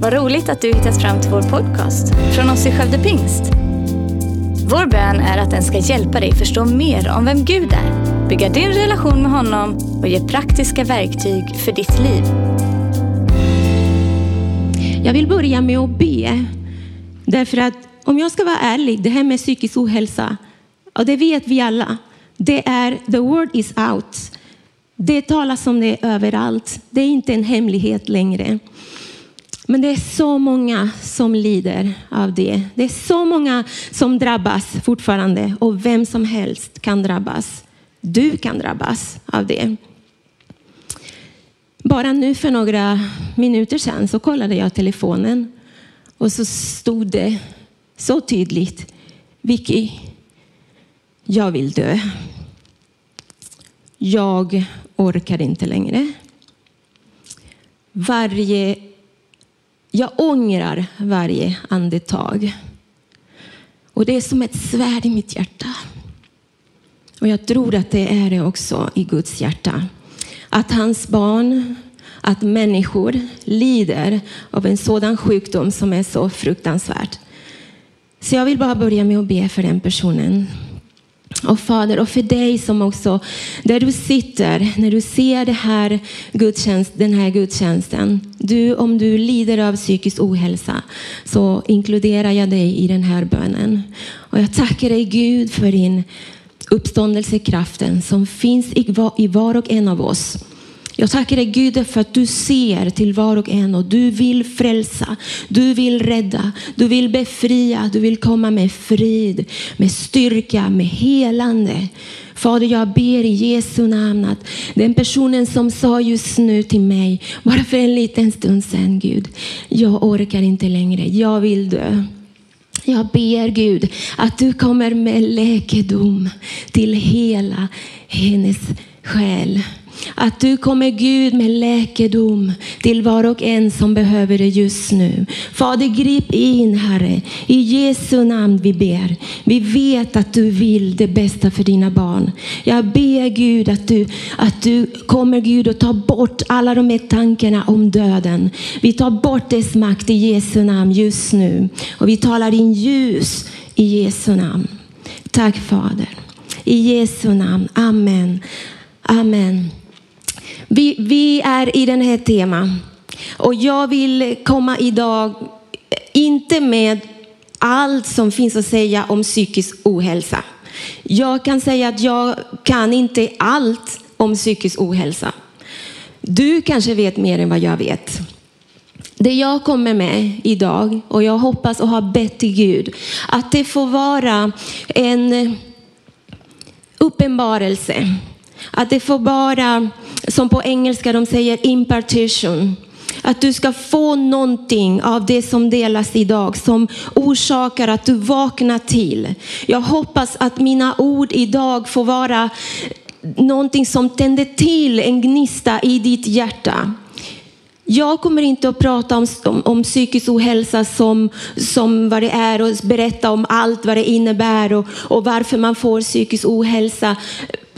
Vad roligt att du hittat fram till vår podcast från oss i Skövde Pingst. Vår bön är att den ska hjälpa dig förstå mer om vem Gud är, bygga din relation med honom och ge praktiska verktyg för ditt liv. Jag vill börja med att be. Därför att om jag ska vara ärlig, det här med psykisk ohälsa, och det vet vi alla, det är the word is out. Det talas om det överallt. Det är inte en hemlighet längre. Men det är så många som lider av det. Det är så många som drabbas fortfarande och vem som helst kan drabbas. Du kan drabbas av det. Bara nu för några minuter sedan så kollade jag telefonen och så stod det så tydligt. Vicky, jag vill dö. Jag orkar inte längre. Varje, jag ångrar varje andetag. Och det är som ett svärd i mitt hjärta. Och jag tror att det är det också i Guds hjärta. Att hans barn, att människor lider av en sådan sjukdom som är så fruktansvärd. Så jag vill bara börja med att be för den personen. Och Fader, och för dig som också, där du sitter, när du ser det här gudstjänst, den här gudstjänsten. Du, om du lider av psykisk ohälsa så inkluderar jag dig i den här bönen. Och jag tackar dig Gud för din uppståndelsekraften som finns i var och en av oss. Jag tackar dig Gud för att du ser till var och en och du vill frälsa, du vill rädda, du vill befria, du vill komma med frid, med styrka, med helande. Fader, jag ber i Jesu namn att den personen som sa just nu till mig, bara för en liten stund sedan, Gud, jag orkar inte längre, jag vill dö. Jag ber Gud att du kommer med läkedom till hela hennes själ. Att du kommer Gud med läkedom till var och en som behöver det just nu. Fader, grip in Herre. I Jesu namn vi ber. Vi vet att du vill det bästa för dina barn. Jag ber Gud att du, att du kommer Gud och tar bort alla de här tankarna om döden. Vi tar bort dess makt i Jesu namn just nu. Och vi talar in ljus i Jesu namn. Tack Fader. I Jesu namn. Amen. Amen. Vi, vi är i den här temat och jag vill komma idag inte med allt som finns att säga om psykisk ohälsa. Jag kan säga att jag kan inte allt om psykisk ohälsa. Du kanske vet mer än vad jag vet. Det jag kommer med idag och jag hoppas och har bett till Gud att det får vara en uppenbarelse. Att det får vara som på engelska de säger impartition. Att du ska få någonting av det som delas idag som orsakar att du vaknar till. Jag hoppas att mina ord idag får vara någonting som tänder till en gnista i ditt hjärta. Jag kommer inte att prata om, om, om psykisk ohälsa som, som vad det är och berätta om allt vad det innebär och, och varför man får psykisk ohälsa.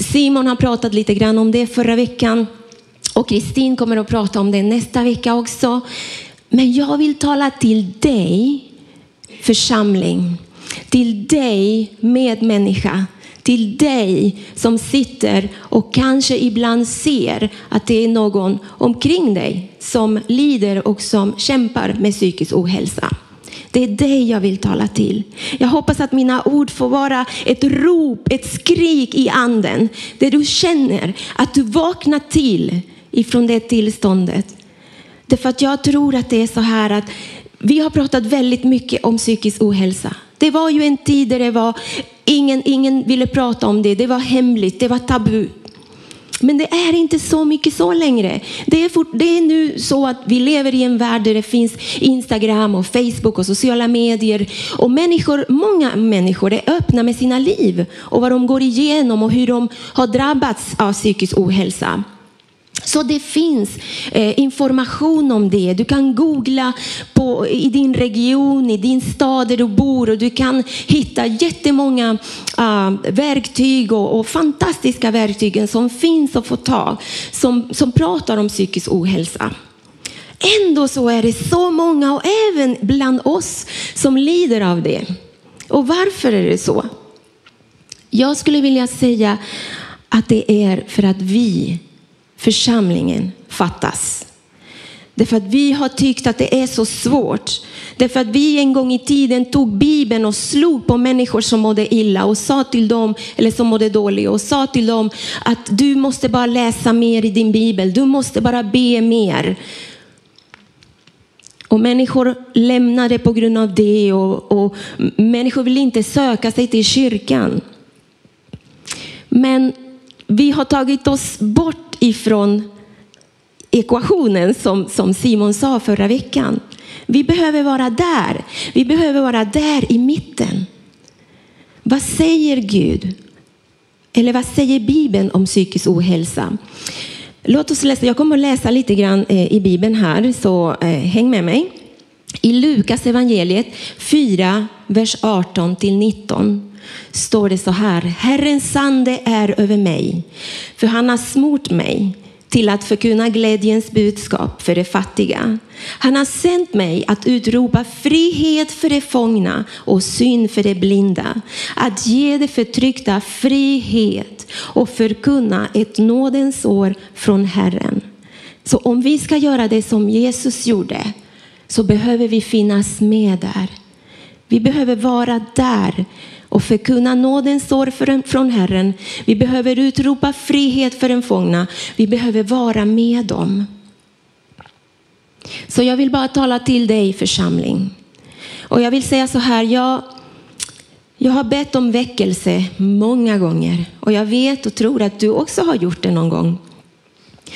Simon har pratat lite grann om det förra veckan. Och Kristin kommer att prata om det nästa vecka också. Men jag vill tala till dig församling, till dig medmänniska, till dig som sitter och kanske ibland ser att det är någon omkring dig som lider och som kämpar med psykisk ohälsa. Det är dig jag vill tala till. Jag hoppas att mina ord får vara ett rop, ett skrik i anden. Där du känner att du vaknar till ifrån det tillståndet. Därför att jag tror att det är så här att vi har pratat väldigt mycket om psykisk ohälsa. Det var ju en tid där det var ingen, ingen ville prata om det. Det var hemligt, det var tabu. Men det är inte så mycket så längre. Det är, fort, det är nu så att vi lever i en värld där det finns Instagram och Facebook och sociala medier. Och människor, många människor är öppna med sina liv och vad de går igenom och hur de har drabbats av psykisk ohälsa. Så det finns eh, information om det. Du kan googla på, i din region, i din stad där du bor och du kan hitta jättemånga uh, verktyg och, och, fantastiska verktyg som finns att få tag som, som pratar om psykisk ohälsa. Ändå så är det så många och även bland oss som lider av det. Och varför är det så? Jag skulle vilja säga att det är för att vi, församlingen, fattas. Därför att vi har tyckt att det är så svårt. Därför att vi en gång i tiden tog Bibeln och slog på människor som mådde illa och sa till dem, eller som mådde dåligt, och sa till dem att du måste bara läsa mer i din Bibel, du måste bara be mer. Och människor lämnade på grund av det och, och människor vill inte söka sig till kyrkan. Men vi har tagit oss bort ifrån ekvationen som, som Simon sa förra veckan. Vi behöver vara där. Vi behöver vara där i mitten. Vad säger Gud? Eller vad säger Bibeln om psykisk ohälsa? Låt oss läsa. Jag kommer att läsa lite grann eh, i Bibeln här, så eh, häng med mig. I Lukas evangeliet 4, vers 18 till 19 står det så här. Herrens ande är över mig, för han har smort mig till att förkunna glädjens budskap för de fattiga. Han har sänt mig att utropa frihet för de fångna och syn för de blinda, att ge de förtryckta frihet och förkunna ett nådens år från Herren. Så om vi ska göra det som Jesus gjorde så behöver vi finnas med där. Vi behöver vara där och förkunna nådens år från Herren. Vi behöver utropa frihet för den fångna. Vi behöver vara med dem. Så jag vill bara tala till dig församling. Och jag vill säga så här, jag, jag har bett om väckelse många gånger och jag vet och tror att du också har gjort det någon gång.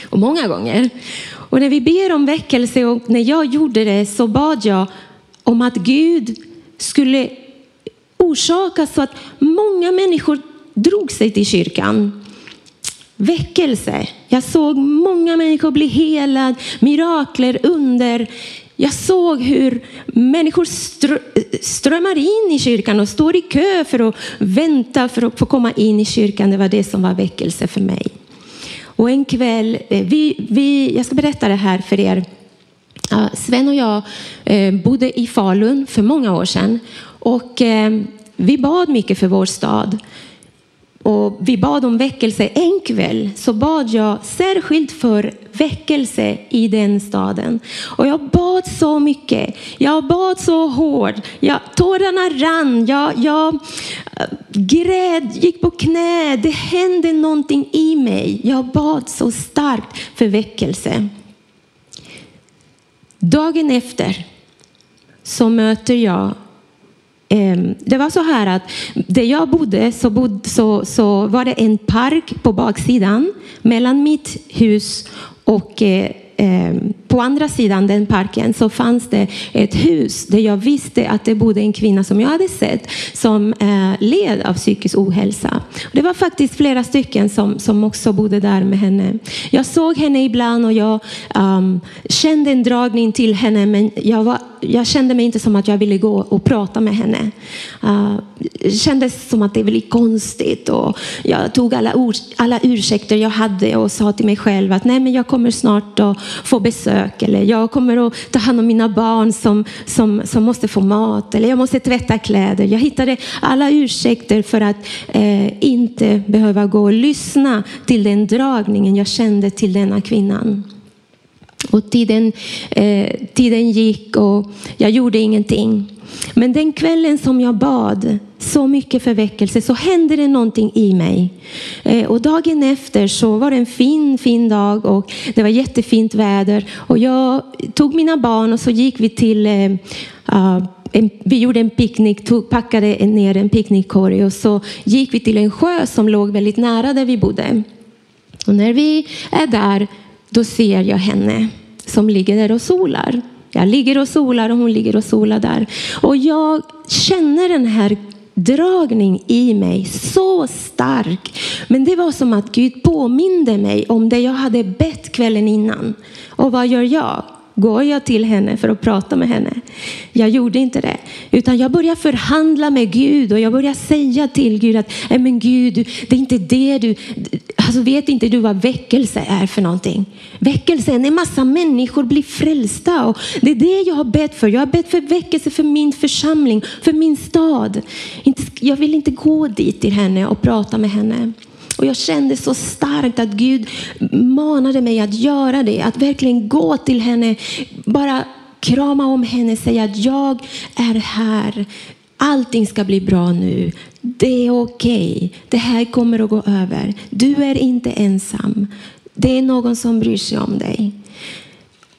Och många gånger. Och när vi ber om väckelse och när jag gjorde det så bad jag om att Gud skulle orsaka så att många människor drog sig till kyrkan. Väckelse. Jag såg många människor bli helade, mirakler, under. Jag såg hur människor strömmar in i kyrkan och står i kö för att vänta för att få komma in i kyrkan. Det var det som var väckelse för mig. Och en kväll, eh, vi, vi, jag ska berätta det här för er. Sven och jag eh, bodde i Falun för många år sedan och eh, vi bad mycket för vår stad. Och vi bad om väckelse. En kväll så bad jag särskilt för väckelse i den staden. Och jag bad så mycket. Jag bad så hårt. Jag, tårarna rann. Jag, jag grät, gick på knä. Det hände någonting i mig. Jag bad så starkt för väckelse. Dagen efter så möter jag ehm, det var så här att där jag bodde så, bod, så, så var det en park på baksidan mellan mitt hus och eh, ehm, på andra sidan den parken så fanns det ett hus där jag visste att det bodde en kvinna som jag hade sett som eh, led av psykisk ohälsa. Det var faktiskt flera stycken som, som också bodde där med henne. Jag såg henne ibland och jag um, kände en dragning till henne men jag, var, jag kände mig inte som att jag ville gå och prata med henne. Uh, det kändes som att det var konstigt och jag tog alla, alla ursäkter jag hade och sa till mig själv att nej men jag kommer snart att få besök eller jag kommer att ta hand om mina barn som, som, som måste få mat eller jag måste tvätta kläder. Jag hittade alla ursäkter för att eh, inte behöva gå och lyssna till den dragningen jag kände till denna kvinnan. Och tiden, eh, tiden gick och jag gjorde ingenting. Men den kvällen som jag bad så mycket för väckelse så hände det någonting i mig. Eh, och dagen efter så var det en fin, fin dag och det var jättefint väder. Och jag tog mina barn och så gick vi till uh, en, vi gjorde en picknick, tog, packade ner en picknickkorg och så gick vi till en sjö som låg väldigt nära där vi bodde. Och när vi är där, då ser jag henne som ligger där och solar. Jag ligger och solar och hon ligger och solar där. Och jag känner den här dragning i mig så stark. Men det var som att Gud påminde mig om det jag hade bett kvällen innan. Och vad gör jag? Går jag till henne för att prata med henne? Jag gjorde inte det, utan jag började förhandla med Gud och jag började säga till Gud att men Gud, det är inte det du, Alltså vet inte du vad väckelse är för någonting? Väckelse är när en massa människor blir frälsta. Och det är det jag har bett för. Jag har bett för väckelse för min församling, för min stad. Jag vill inte gå dit till henne och prata med henne. Och jag kände så starkt att Gud manade mig att göra det. Att verkligen gå till henne, bara krama om henne, säga att jag är här. Allting ska bli bra nu. Det är okej. Okay. Det här kommer att gå över. Du är inte ensam. Det är någon som bryr sig om dig.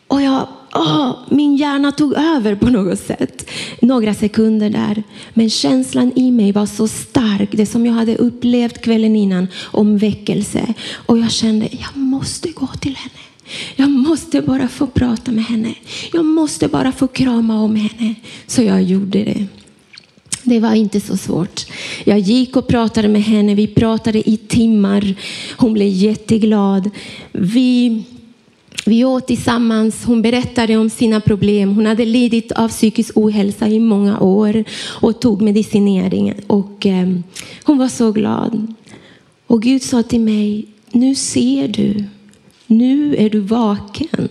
Och jag, åh, min hjärna tog över på något sätt. Några sekunder där. Men känslan i mig var så stark. Det som jag hade upplevt kvällen innan om väckelse. Och jag kände, jag måste gå till henne. Jag måste bara få prata med henne. Jag måste bara få krama om henne. Så jag gjorde det. Det var inte så svårt. Jag gick och pratade med henne. Vi pratade i timmar. Hon blev jätteglad. Vi, vi åt tillsammans. Hon berättade om sina problem. Hon hade lidit av psykisk ohälsa i många år och tog medicinering. Och, eh, hon var så glad. Och Gud sa till mig, nu ser du. Nu är du vaken.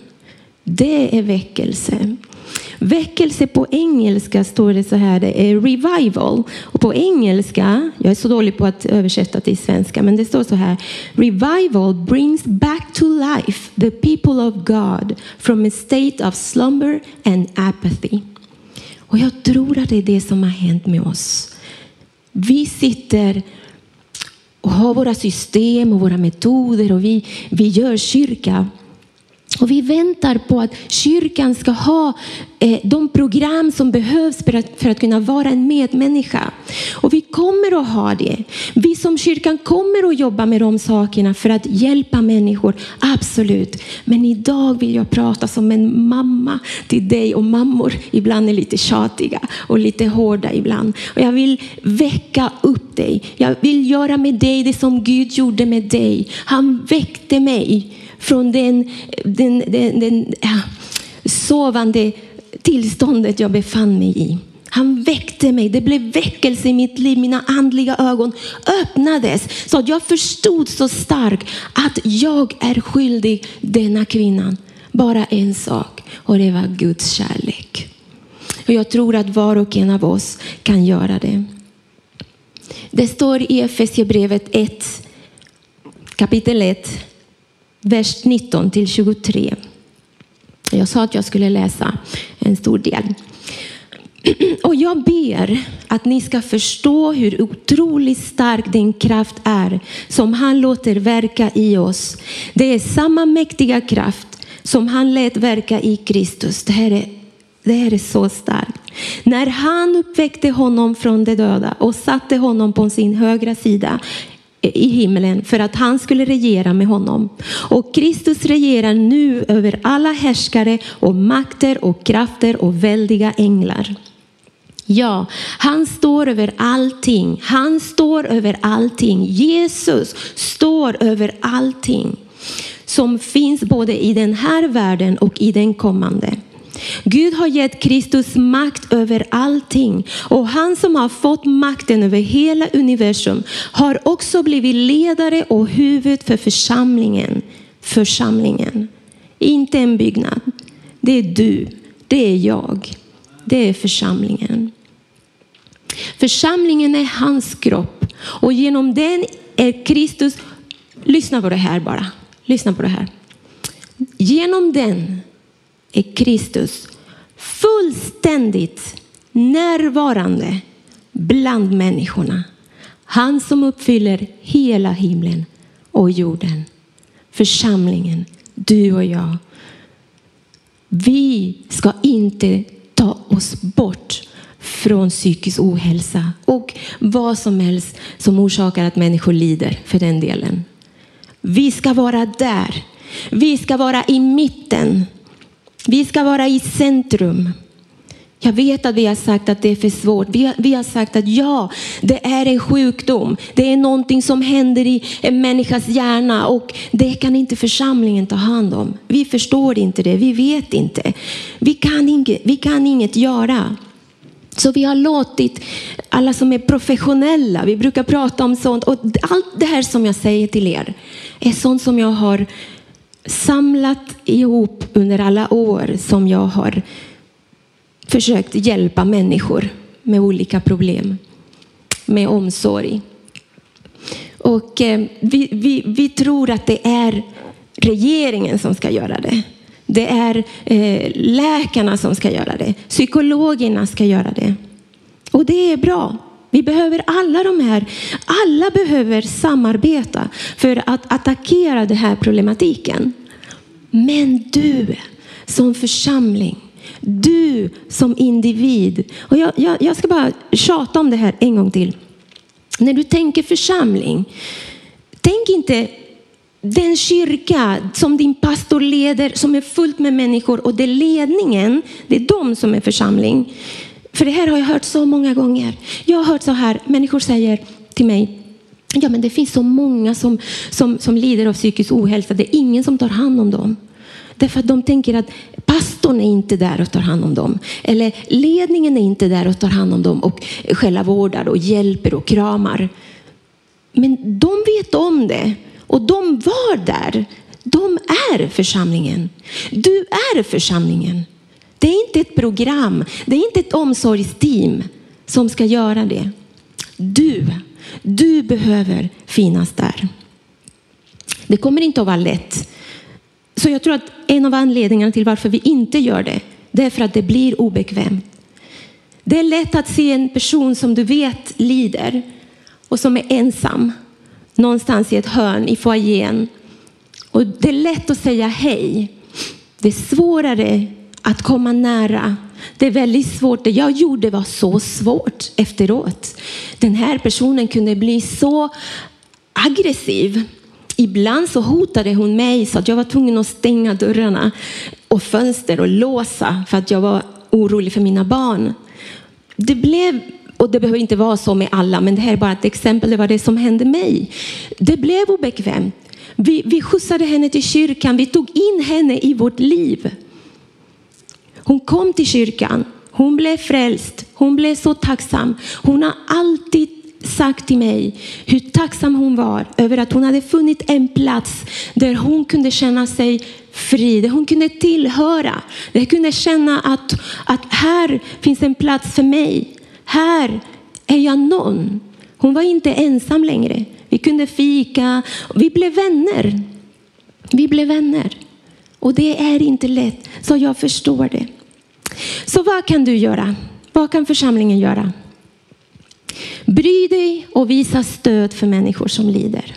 Det är väckelse. Väckelse på engelska står det så här, det är revival. Och på engelska, jag är så dålig på att översätta till svenska, men det står så här. Revival brings back to life the people of God from a state of slumber and apathy. Och jag tror att det är det som har hänt med oss. Vi sitter och har våra system och våra metoder och vi, vi gör kyrka och vi väntar på att kyrkan ska ha eh, de program som behövs för att, för att kunna vara en medmänniska. Och vi kommer att ha det. Vi som kyrkan kommer att jobba med de sakerna för att hjälpa människor. Absolut. Men idag vill jag prata som en mamma till dig och mammor ibland är lite tjatiga och lite hårda ibland. Och jag vill väcka upp dig. Jag vill göra med dig det som Gud gjorde med dig. Han väckte mig från den, den, den, den ja, sovande tillståndet jag befann mig i. Han väckte mig. Det blev väckelse i mitt liv. Mina andliga ögon öppnades så att jag förstod så starkt att jag är skyldig denna kvinnan bara en sak och det var Guds kärlek. Och jag tror att var och en av oss kan göra det. Det står i Efesierbrevet 1, kapitel 1, vers 19 till 23. Jag sa att jag skulle läsa en stor del. Och jag ber att ni ska förstå hur otroligt stark den kraft är som han låter verka i oss. Det är samma mäktiga kraft som han lät verka i Kristus. Det här är, det här är så starkt. När han uppväckte honom från de döda och satte honom på sin högra sida i himlen för att han skulle regera med honom. Och Kristus regerar nu över alla härskare och makter och krafter och väldiga änglar. Ja, han står över allting. Han står över allting. Jesus står över allting som finns både i den här världen och i den kommande. Gud har gett Kristus makt över allting och han som har fått makten över hela universum har också blivit ledare och huvud för församlingen. Församlingen, inte en byggnad. Det är du, det är jag, det är församlingen. Församlingen är hans kropp och genom den är Kristus, lyssna på det här bara, lyssna på det här. Genom den är Kristus fullständigt närvarande bland människorna. Han som uppfyller hela himlen och jorden. Församlingen, du och jag. Vi ska inte ta oss bort från psykisk ohälsa och vad som helst som orsakar att människor lider för den delen. Vi ska vara där. Vi ska vara i mitten vi ska vara i centrum. Jag vet att vi har sagt att det är för svårt. Vi har, vi har sagt att ja, det är en sjukdom. Det är någonting som händer i en människas hjärna och det kan inte församlingen ta hand om. Vi förstår inte det. Vi vet inte. Vi kan inget, vi kan inget göra. Så vi har låtit alla som är professionella, vi brukar prata om sånt och allt det här som jag säger till er är sånt som jag har samlat ihop under alla år som jag har försökt hjälpa människor med olika problem, med omsorg. Och eh, vi, vi, vi tror att det är regeringen som ska göra det. Det är eh, läkarna som ska göra det. Psykologerna ska göra det. Och det är bra. Vi behöver alla de här. Alla behöver samarbeta för att attackera den här problematiken. Men du som församling, du som individ. Och jag, jag, jag ska bara tjata om det här en gång till. När du tänker församling, tänk inte den kyrka som din pastor leder, som är fullt med människor och det är ledningen, det är de som är församling. För det här har jag hört så många gånger. Jag har hört så här, människor säger till mig, ja men det finns så många som, som, som lider av psykisk ohälsa, det är ingen som tar hand om dem. Därför att de tänker att pastorn är inte där och tar hand om dem. Eller ledningen är inte där och tar hand om dem och själavårdar och hjälper och kramar. Men de vet om det och de var där. De är församlingen. Du är församlingen. Det är inte ett program, det är inte ett omsorgsteam som ska göra det. Du, du behöver finnas där. Det kommer inte att vara lätt. Så jag tror att en av anledningarna till varför vi inte gör det, det är för att det blir obekvämt. Det är lätt att se en person som du vet lider och som är ensam någonstans i ett hörn i foajén. Och det är lätt att säga hej. Det är svårare att komma nära. Det är väldigt svårt. Det jag gjorde var så svårt efteråt. Den här personen kunde bli så aggressiv. Ibland så hotade hon mig så att jag var tvungen att stänga dörrarna och fönster och låsa för att jag var orolig för mina barn. Det blev och det behöver inte vara så med alla, men det här är bara ett exempel. Det var det som hände mig. Det blev obekvämt. Vi, vi skjutsade henne till kyrkan. Vi tog in henne i vårt liv. Hon kom till kyrkan. Hon blev frälst. Hon blev så tacksam. Hon har alltid sagt till mig hur tacksam hon var över att hon hade funnit en plats där hon kunde känna sig fri, där hon kunde tillhöra. Där hon kunde känna att, att här finns en plats för mig. Här är jag någon. Hon var inte ensam längre. Vi kunde fika. Vi blev vänner. Vi blev vänner. Och det är inte lätt, så jag förstår det. Så vad kan du göra? Vad kan församlingen göra? Bry dig och visa stöd för människor som lider.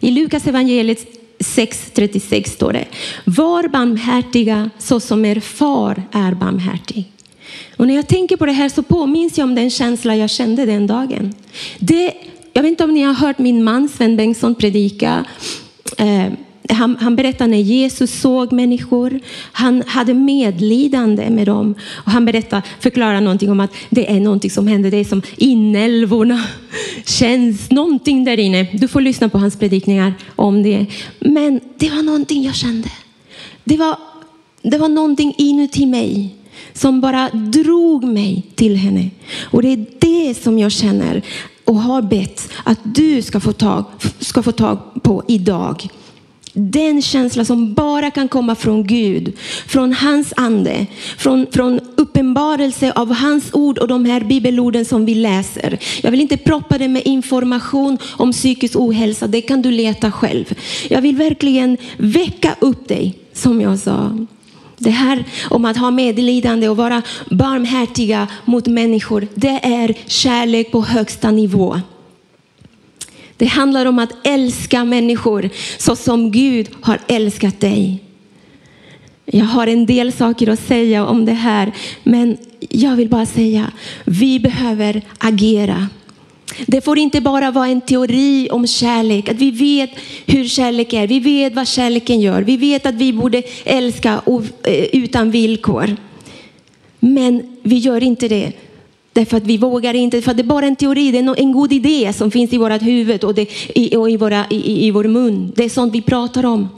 I Lukas evangeliet 6.36 står det, var barmhärtiga så som er far är barmhärtig. Och när jag tänker på det här så påminns jag om den känsla jag kände den dagen. Det, jag vet inte om ni har hört min man Sven Bengtsson predika. Eh, han, han berättar när Jesus såg människor. Han hade medlidande med dem. Och han berättar, förklarar någonting om att det är någonting som händer. Det är som inälvorna känns någonting där inne. Du får lyssna på hans predikningar om det. Men det var någonting jag kände. Det var, det var någonting inuti mig som bara drog mig till henne. Och det är det som jag känner och har bett att du ska få tag, ska få tag på idag. Den känsla som bara kan komma från Gud, från hans ande, från, från uppenbarelse av hans ord och de här bibelorden som vi läser. Jag vill inte proppa det med information om psykisk ohälsa, det kan du leta själv. Jag vill verkligen väcka upp dig, som jag sa. Det här om att ha medlidande och vara barmhärtiga mot människor, det är kärlek på högsta nivå. Det handlar om att älska människor så som Gud har älskat dig. Jag har en del saker att säga om det här, men jag vill bara säga, vi behöver agera. Det får inte bara vara en teori om kärlek, att vi vet hur kärlek är. Vi vet vad kärleken gör. Vi vet att vi borde älska eh, utan villkor. Men vi gör inte det. Därför att vi vågar inte, för det är bara en teori, det är en god idé som finns i vårt huvud och, det, i, och i, våra, i, i vår mun. Det är sånt vi pratar om.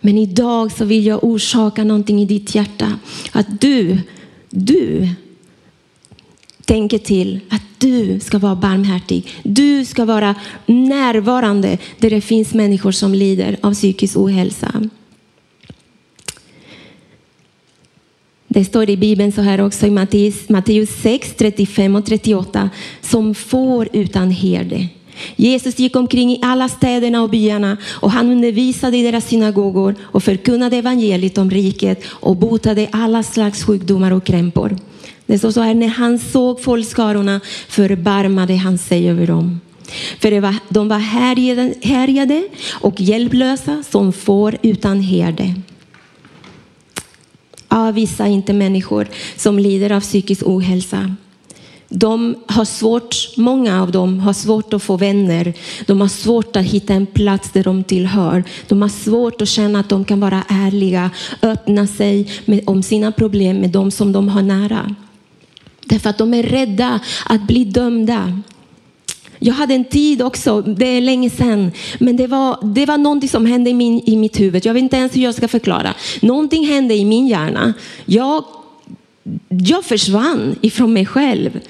Men idag så vill jag orsaka någonting i ditt hjärta. Att du, du tänker till att du ska vara barmhärtig. Du ska vara närvarande där det finns människor som lider av psykisk ohälsa. Det står i Bibeln så här också i Matteus, Matteus 6, 35 och 38. Som får utan herde. Jesus gick omkring i alla städerna och byarna och han undervisade i deras synagogor och förkunnade evangeliet om riket och botade alla slags sjukdomar och krämpor. Det står så här, när han såg folkskarorna förbarmade han sig över dem. För var, de var härjade, härjade och hjälplösa som får utan herde. Avvisa inte människor som lider av psykisk ohälsa. De har svårt, många av dem har svårt att få vänner. De har svårt att hitta en plats där de tillhör. De har svårt att känna att de kan vara ärliga, öppna sig med, om sina problem med de som de har nära. Därför att de är rädda att bli dömda. Jag hade en tid också, det är länge sedan, men det var, det var någonting som hände i, min, i mitt huvud. Jag vet inte ens hur jag ska förklara. Någonting hände i min hjärna. Jag, jag försvann ifrån mig själv.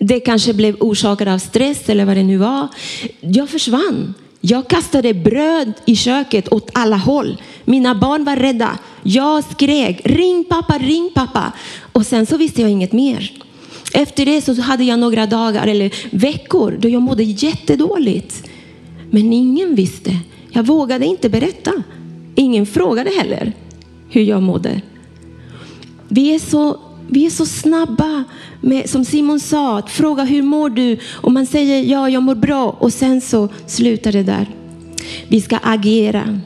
Det kanske blev orsakat av stress eller vad det nu var. Jag försvann. Jag kastade bröd i köket åt alla håll. Mina barn var rädda. Jag skrek ring pappa, ring pappa. Och sen så visste jag inget mer. Efter det så hade jag några dagar eller veckor då jag mådde jättedåligt. Men ingen visste. Jag vågade inte berätta. Ingen frågade heller hur jag mådde. Vi är så, vi är så snabba med, som Simon sa, att fråga hur mår du? Och man säger ja, jag mår bra och sen så slutar det där. Vi ska agera.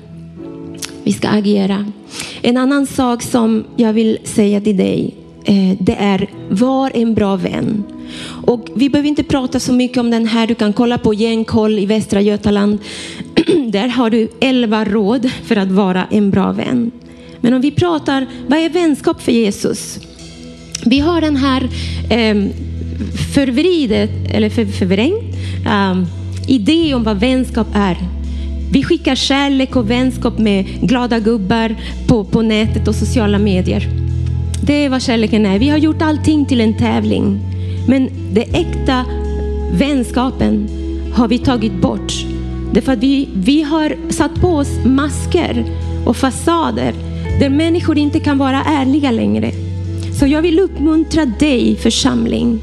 Vi ska agera. En annan sak som jag vill säga till dig Eh, det är var en bra vän. Och vi behöver inte prata så mycket om den här. Du kan kolla på Gängkoll i Västra Götaland. Där har du elva råd för att vara en bra vän. Men om vi pratar, vad är vänskap för Jesus? Vi har den här eh, förvridet, eller för, förvrängt, eh, idé om vad vänskap är. Vi skickar kärlek och vänskap med glada gubbar på, på nätet och sociala medier. Det är vad kärleken är. Vi har gjort allting till en tävling. Men det äkta vänskapen har vi tagit bort. Därför att vi, vi har satt på oss masker och fasader där människor inte kan vara ärliga längre. Så jag vill uppmuntra dig församling,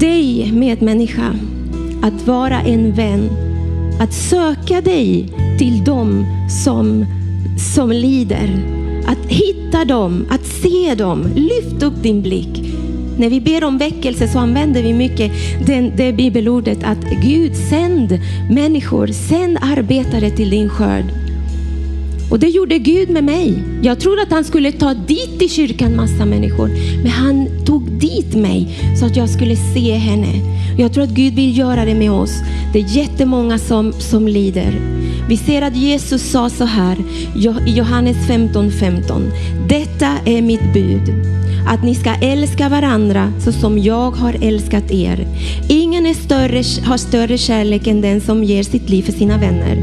dig medmänniska, att vara en vän. Att söka dig till dem som, som lider att hitta dem, att se dem. Lyft upp din blick. När vi ber om väckelse så använder vi mycket den, det bibelordet att Gud sänd människor, sänd arbetare till din skörd. Och det gjorde Gud med mig. Jag trodde att han skulle ta dit i kyrkan massa människor. Men han tog dit mig så att jag skulle se henne. Jag tror att Gud vill göra det med oss. Det är jättemånga som, som lider. Vi ser att Jesus sa så här i Johannes 15.15. 15. Detta är mitt bud, att ni ska älska varandra så som jag har älskat er. Ingen är större, har större kärlek än den som ger sitt liv för sina vänner.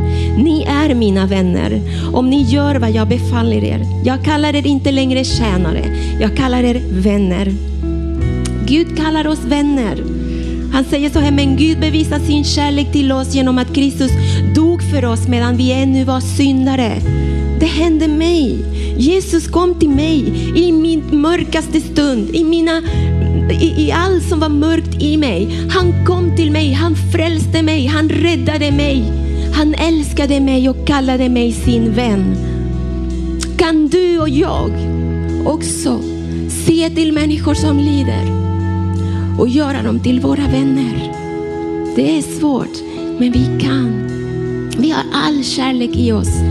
Ni är mina vänner om ni gör vad jag befaller er. Jag kallar er inte längre tjänare, jag kallar er vänner. Gud kallar oss vänner. Han säger så här, men Gud bevisar sin kärlek till oss genom att Kristus dog för oss medan vi ännu var syndare. Det hände mig. Jesus kom till mig i min mörkaste stund, i, mina, i, i allt som var mörkt i mig. Han kom till mig, han frälste mig, han räddade mig. Han älskade mig och kallade mig sin vän. Kan du och jag också se till människor som lider? Och göra dem till våra vänner. Det är svårt, men vi kan. Vi har all kärlek i oss.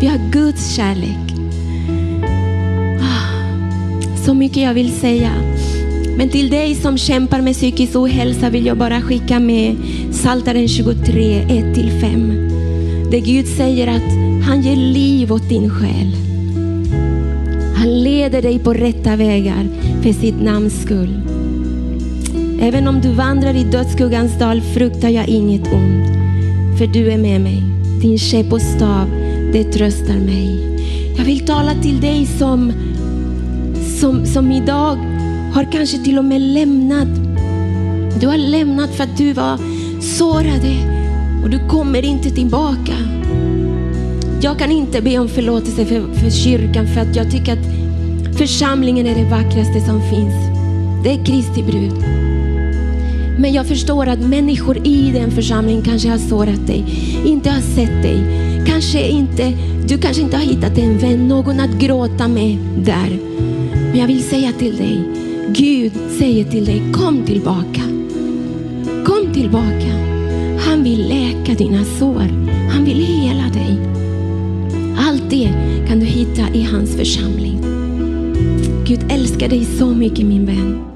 Vi har Guds kärlek. Ah, så mycket jag vill säga. Men till dig som kämpar med psykisk ohälsa vill jag bara skicka med Saltaren 23, 1-5. Där Gud säger att han ger liv åt din själ. Han leder dig på rätta vägar för sitt namns skull. Även om du vandrar i dödsskuggans dal fruktar jag inget ont, för du är med mig. Din käpp och stav, det tröstar mig. Jag vill tala till dig som, som, som idag har kanske till och med lämnat Du har lämnat för att du var sårade och du kommer inte tillbaka. Jag kan inte be om förlåtelse för, för kyrkan för att jag tycker att församlingen är det vackraste som finns. Det är Kristi brud. Men jag förstår att människor i den församlingen kanske har sårat dig, inte har sett dig. Kanske inte, du kanske inte har hittat en vän, någon att gråta med där. Men jag vill säga till dig, Gud säger till dig, kom tillbaka. Kom tillbaka. Han vill läka dina sår. Han vill hela dig. Allt det kan du hitta i hans församling. Gud älskar dig så mycket min vän.